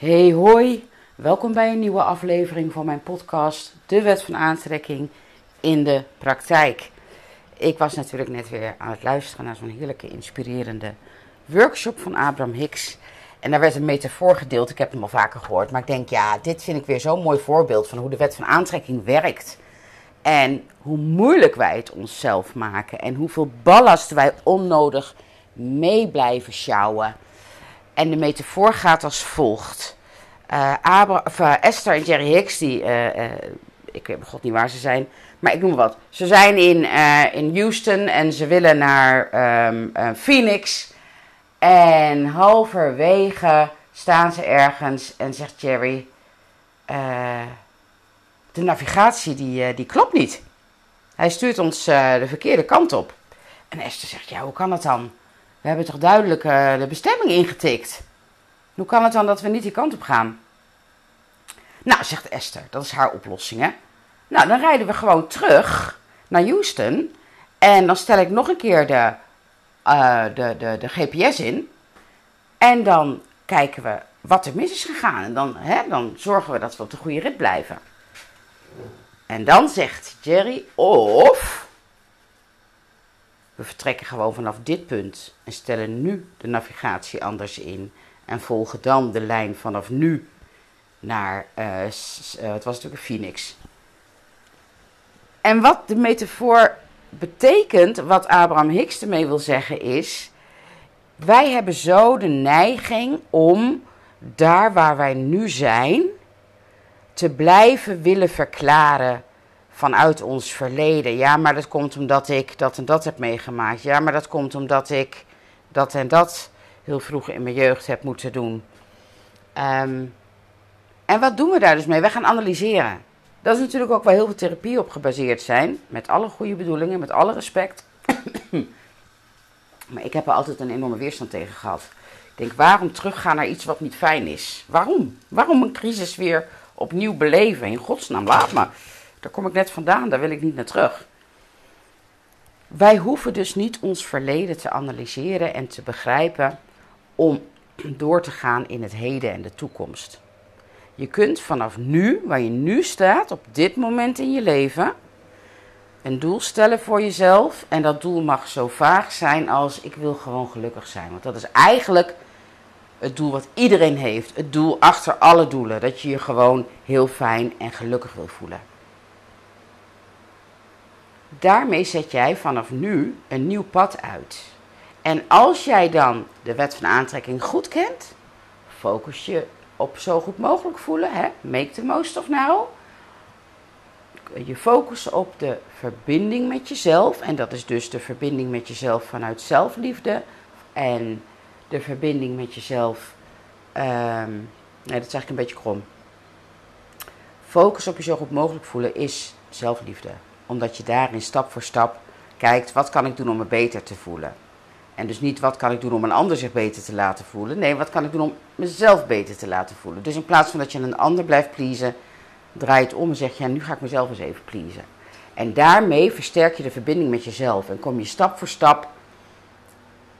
Hey hoi, welkom bij een nieuwe aflevering van mijn podcast De Wet van Aantrekking in de Praktijk. Ik was natuurlijk net weer aan het luisteren naar zo'n heerlijke inspirerende workshop van Abraham Hicks. En daar werd een metafoor gedeeld, ik heb hem al vaker gehoord, maar ik denk ja, dit vind ik weer zo'n mooi voorbeeld van hoe de Wet van Aantrekking werkt. En hoe moeilijk wij het onszelf maken en hoeveel ballast wij onnodig mee blijven sjouwen. En de metafoor gaat als volgt. Uh, Abra uh, Esther en Jerry Hicks, die, uh, ik weet god niet waar ze zijn, maar ik noem wat. Ze zijn in, in Houston en ze willen naar um, Phoenix. En halverwege staan ze ergens en zegt Jerry, de navigatie die, die klopt niet. Hij stuurt ons de verkeerde kant op. En Esther zegt, ja hoe kan dat dan? We hebben toch duidelijk uh, de bestemming ingetikt. Hoe kan het dan dat we niet die kant op gaan? Nou, zegt Esther, dat is haar oplossing, hè? Nou, dan rijden we gewoon terug naar Houston. En dan stel ik nog een keer de, uh, de, de, de GPS in. En dan kijken we wat er mis is gegaan. En dan, hè, dan zorgen we dat we op de goede rit blijven. En dan zegt Jerry, of we vertrekken gewoon vanaf dit punt en stellen nu de navigatie anders in. En volgen dan de lijn vanaf nu naar, uh, het was natuurlijk Phoenix. En wat de metafoor betekent, wat Abraham Hicks ermee wil zeggen, is: wij hebben zo de neiging om daar waar wij nu zijn te blijven willen verklaren vanuit ons verleden. Ja, maar dat komt omdat ik dat en dat heb meegemaakt. Ja, maar dat komt omdat ik dat en dat heel vroeg in mijn jeugd heb moeten doen. Um, en wat doen we daar dus mee? We gaan analyseren. Dat is natuurlijk ook waar heel veel therapie op gebaseerd zijn. Met alle goede bedoelingen, met alle respect. maar ik heb er altijd een enorme weerstand tegen gehad. Ik denk, waarom teruggaan naar iets wat niet fijn is? Waarom? Waarom een crisis weer opnieuw beleven? In godsnaam, laat me. Daar kom ik net vandaan, daar wil ik niet naar terug. Wij hoeven dus niet ons verleden te analyseren en te begrijpen om door te gaan in het heden en de toekomst. Je kunt vanaf nu, waar je nu staat, op dit moment in je leven, een doel stellen voor jezelf. En dat doel mag zo vaag zijn als ik wil gewoon gelukkig zijn. Want dat is eigenlijk het doel wat iedereen heeft. Het doel achter alle doelen. Dat je je gewoon heel fijn en gelukkig wil voelen. Daarmee zet jij vanaf nu een nieuw pad uit. En als jij dan de wet van aantrekking goed kent, focus je op zo goed mogelijk voelen. Hè? Make the most of now. Je focus op de verbinding met jezelf. En dat is dus de verbinding met jezelf vanuit zelfliefde. En de verbinding met jezelf. Um, nee, dat is eigenlijk een beetje krom. Focus op je zo goed mogelijk voelen is zelfliefde. Omdat je daarin stap voor stap kijkt, wat kan ik doen om me beter te voelen? En dus niet wat kan ik doen om een ander zich beter te laten voelen. Nee, wat kan ik doen om mezelf beter te laten voelen. Dus in plaats van dat je een ander blijft pleasen, draai het om en zeg je, ja, nu ga ik mezelf eens even pleasen. En daarmee versterk je de verbinding met jezelf en kom je stap voor stap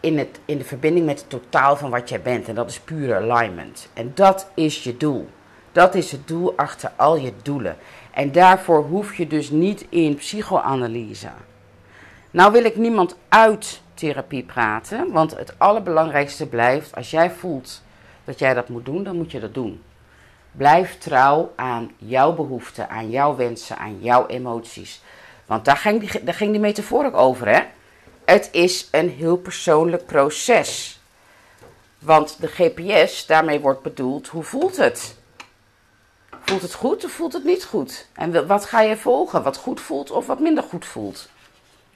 in, het, in de verbinding met het totaal van wat jij bent. En dat is pure alignment. En dat is je doel. Dat is het doel achter al je doelen. En daarvoor hoef je dus niet in psychoanalyse. Nou wil ik niemand uit therapie praten. Want het allerbelangrijkste blijft, als jij voelt dat jij dat moet doen, dan moet je dat doen. Blijf trouw aan jouw behoeften, aan jouw wensen, aan jouw emoties. Want daar ging die, daar ging die metafoor ook over, hè? Het is een heel persoonlijk proces. Want de GPS, daarmee wordt bedoeld, hoe voelt het? Voelt het goed of voelt het niet goed? En wat ga je volgen? Wat goed voelt of wat minder goed voelt?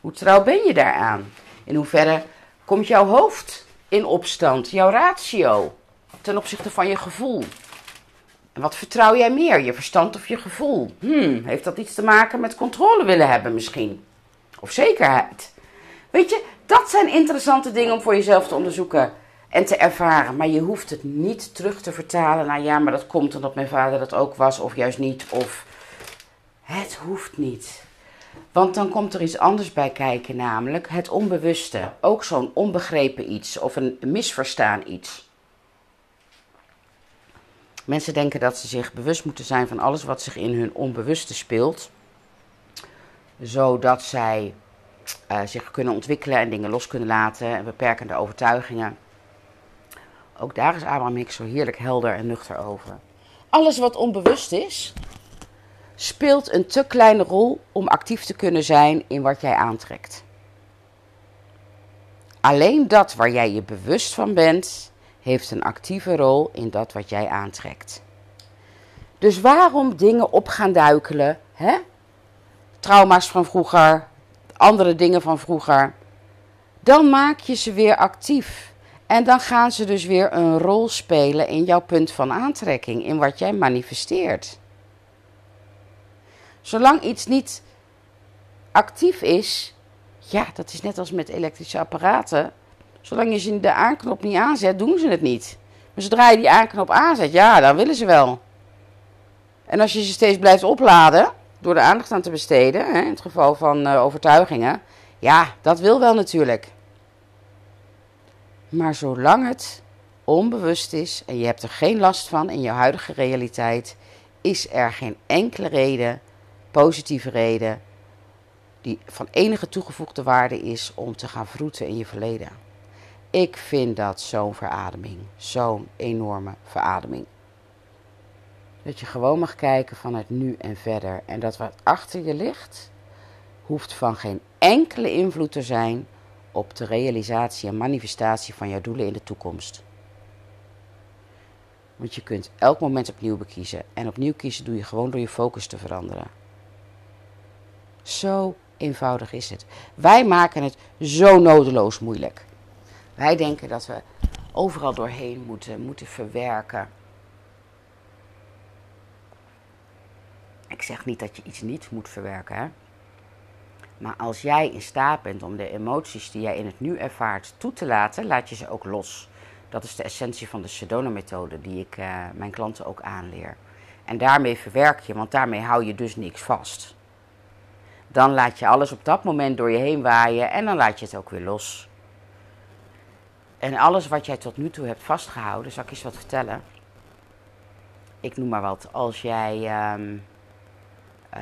Hoe trouw ben je daaraan? In hoeverre komt jouw hoofd in opstand, jouw ratio ten opzichte van je gevoel? En wat vertrouw jij meer, je verstand of je gevoel? Hmm, heeft dat iets te maken met controle willen hebben misschien? Of zekerheid? Weet je, dat zijn interessante dingen om voor jezelf te onderzoeken en te ervaren. Maar je hoeft het niet terug te vertalen naar ja, maar dat komt omdat mijn vader dat ook was, of juist niet. Of het hoeft niet. Want dan komt er iets anders bij kijken, namelijk het onbewuste. Ook zo'n onbegrepen iets of een misverstaan iets. Mensen denken dat ze zich bewust moeten zijn van alles wat zich in hun onbewuste speelt, zodat zij uh, zich kunnen ontwikkelen en dingen los kunnen laten en beperkende overtuigingen. Ook daar is Abraham Hicks zo heerlijk helder en nuchter over. Alles wat onbewust is, speelt een te kleine rol om actief te kunnen zijn in wat jij aantrekt. Alleen dat waar jij je bewust van bent, heeft een actieve rol in dat wat jij aantrekt. Dus waarom dingen op gaan duikelen? Hè? Trauma's van vroeger, andere dingen van vroeger. Dan maak je ze weer actief. En dan gaan ze dus weer een rol spelen in jouw punt van aantrekking, in wat jij manifesteert. Zolang iets niet actief is, ja, dat is net als met elektrische apparaten. Zolang je ze de aanknop niet aanzet, doen ze het niet. Maar zodra je die aanknop aanzet, ja, dan willen ze wel. En als je ze steeds blijft opladen, door de aandacht aan te besteden, hè, in het geval van uh, overtuigingen, ja, dat wil wel natuurlijk. Maar zolang het onbewust is en je hebt er geen last van in je huidige realiteit, is er geen enkele reden, positieve reden, die van enige toegevoegde waarde is om te gaan vroeten in je verleden. Ik vind dat zo'n verademing, zo'n enorme verademing. Dat je gewoon mag kijken van het nu en verder. En dat wat achter je ligt, hoeft van geen enkele invloed te zijn op de realisatie en manifestatie van jouw doelen in de toekomst. Want je kunt elk moment opnieuw bekiezen. En opnieuw kiezen doe je gewoon door je focus te veranderen. Zo eenvoudig is het. Wij maken het zo nodeloos moeilijk. Wij denken dat we overal doorheen moeten, moeten verwerken. Ik zeg niet dat je iets niet moet verwerken, hè? Maar als jij in staat bent om de emoties die jij in het nu ervaart toe te laten, laat je ze ook los. Dat is de essentie van de Sedona-methode die ik uh, mijn klanten ook aanleer. En daarmee verwerk je, want daarmee hou je dus niks vast. Dan laat je alles op dat moment door je heen waaien en dan laat je het ook weer los. En alles wat jij tot nu toe hebt vastgehouden, zal ik eens wat vertellen. Ik noem maar wat. Als jij, um,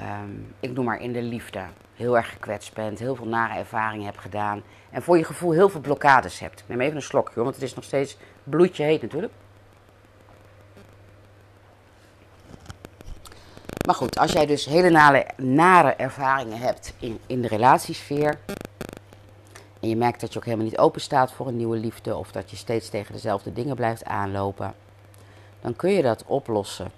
um, ik noem maar in de liefde, heel erg gekwetst bent, heel veel nare ervaringen hebt gedaan. En voor je gevoel heel veel blokkades hebt. Neem even een slokje want het is nog steeds bloedje heet natuurlijk. Maar goed, als jij dus hele nare, nare ervaringen hebt in, in de relatiesfeer. En je merkt dat je ook helemaal niet open staat voor een nieuwe liefde. Of dat je steeds tegen dezelfde dingen blijft aanlopen. Dan kun je dat oplossen.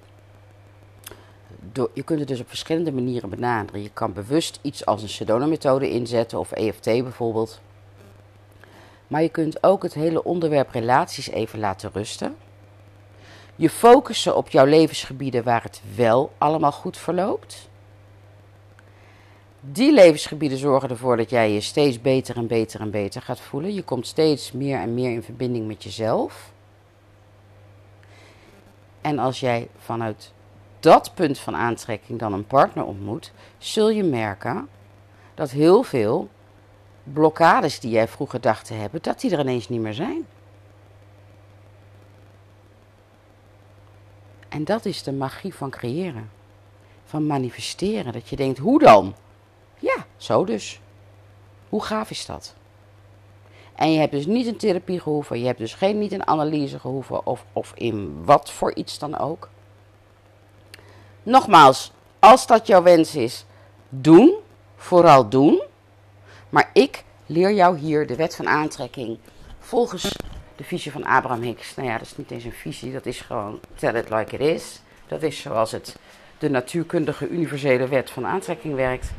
Je kunt het dus op verschillende manieren benaderen. Je kan bewust iets als een Sedona-methode inzetten. Of EFT bijvoorbeeld. Maar je kunt ook het hele onderwerp relaties even laten rusten je focussen op jouw levensgebieden waar het wel allemaal goed verloopt. Die levensgebieden zorgen ervoor dat jij je steeds beter en beter en beter gaat voelen. Je komt steeds meer en meer in verbinding met jezelf. En als jij vanuit dat punt van aantrekking dan een partner ontmoet, zul je merken dat heel veel blokkades die jij vroeger dacht te hebben, dat die er ineens niet meer zijn. En dat is de magie van creëren. Van manifesteren. Dat je denkt, hoe dan? Ja, zo dus. Hoe gaaf is dat? En je hebt dus niet een therapie gehoeven. Je hebt dus geen, niet een analyse gehoeven. Of, of in wat voor iets dan ook. Nogmaals, als dat jouw wens is, doen. Vooral doen. Maar ik leer jou hier de wet van aantrekking volgens de visie van Abraham Hicks. Nou ja, dat is niet eens een visie, dat is gewoon tell it like it is. Dat is zoals het de natuurkundige universele wet van aantrekking werkt.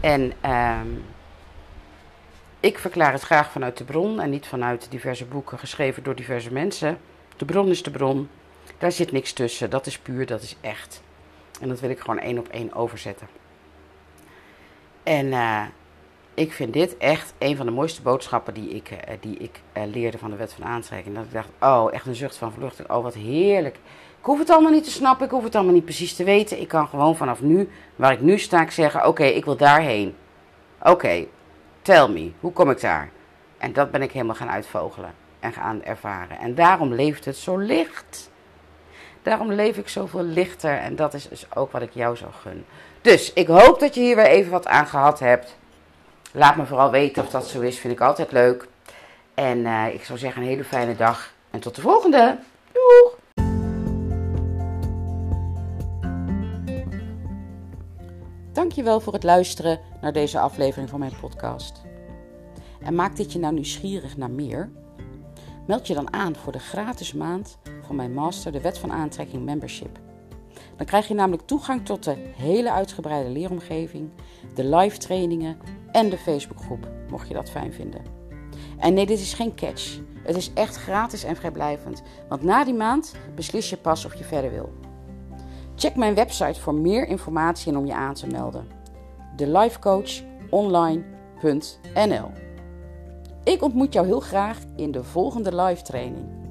En ehm, ik verklaar het graag vanuit de bron en niet vanuit diverse boeken geschreven door diverse mensen. De bron is de bron. Daar zit niks tussen. Dat is puur, dat is echt. En dat wil ik gewoon één op één overzetten. En uh, ik vind dit echt een van de mooiste boodschappen die ik, uh, die ik uh, leerde van de wet van aantrekking. Dat ik dacht, oh, echt een zucht van verluchting. Oh, wat heerlijk. Ik hoef het allemaal niet te snappen, ik hoef het allemaal niet precies te weten. Ik kan gewoon vanaf nu, waar ik nu sta, ik zeggen, oké, ik wil daarheen. Oké, tell me, hoe kom ik daar? En dat ben ik helemaal gaan uitvogelen en gaan ervaren. En daarom leeft het zo licht. Daarom leef ik zoveel lichter en dat is dus ook wat ik jou zou gun. Dus ik hoop dat je hier weer even wat aan gehad hebt. Laat me vooral weten of dat zo is, vind ik altijd leuk. En uh, ik zou zeggen een hele fijne dag en tot de volgende. Doeg! Dankjewel voor het luisteren naar deze aflevering van mijn podcast. En maakt dit je nou nieuwsgierig naar meer? Meld je dan aan voor de gratis maand mijn master, de Wet van Aantrekking Membership. Dan krijg je namelijk toegang tot de hele uitgebreide leeromgeving, de live trainingen en de Facebookgroep, mocht je dat fijn vinden. En nee, dit is geen catch. Het is echt gratis en vrijblijvend, want na die maand beslis je pas of je verder wil. Check mijn website voor meer informatie en om je aan te melden. TheLifeCoachOnline.nl Ik ontmoet jou heel graag in de volgende live training.